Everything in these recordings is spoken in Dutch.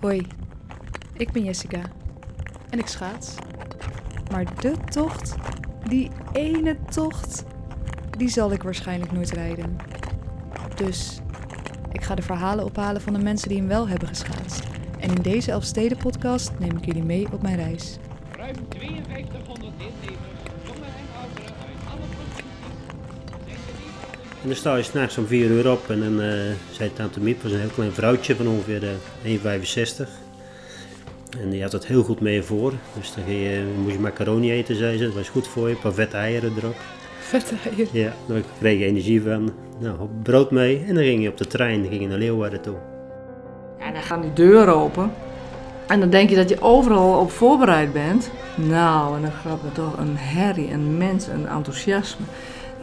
Hoi, ik ben Jessica en ik schaats. Maar de tocht, die ene tocht, die zal ik waarschijnlijk nooit rijden. Dus ik ga de verhalen ophalen van de mensen die hem wel hebben geschaatst. En in deze Elfsteden podcast neem ik jullie mee op mijn reis. Ruim 5200 deelnemers, En dan sta je s'nachts om 4 uur op en dan uh, zei Tante Miep, was een heel klein vrouwtje van ongeveer uh, 1,65. En die had het heel goed mee voor. Dus dan ging je, moest je macaroni eten, zei ze. Dat was goed voor je. Een paar vette eieren erop. Vette eieren? Ja, daar kreeg je energie van. Nou, brood mee. En dan ging je op de trein ging je naar Leeuwarden toe. En dan gaan die deuren open. En dan denk je dat je overal op voorbereid bent. Nou, en dan gaat er toch een herrie, een mens, een enthousiasme.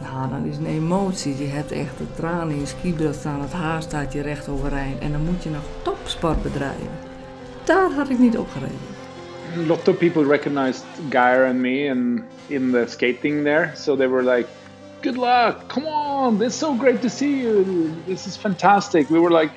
Nou, dan is een emotie. Je hebt echt de tranen in je skibril staan. Het haar staat je recht overeind. En dan moet je nog topsport bedrijven. Daar had ik niet op gereden. A lot of people recognized Geir and me and in the skating there. So they were like, good luck, come on, it's so great to see you. This is fantastic. We were like,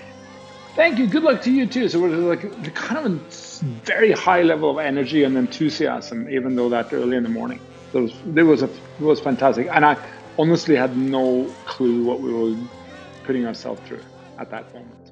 thank you, good luck to you too. So we're like kind of a very high level of energy and enthusiasm, even though that early in the morning. So it was, it was, a, it was fantastic. And I honestly had no clue what we were putting ourselves through at that moment.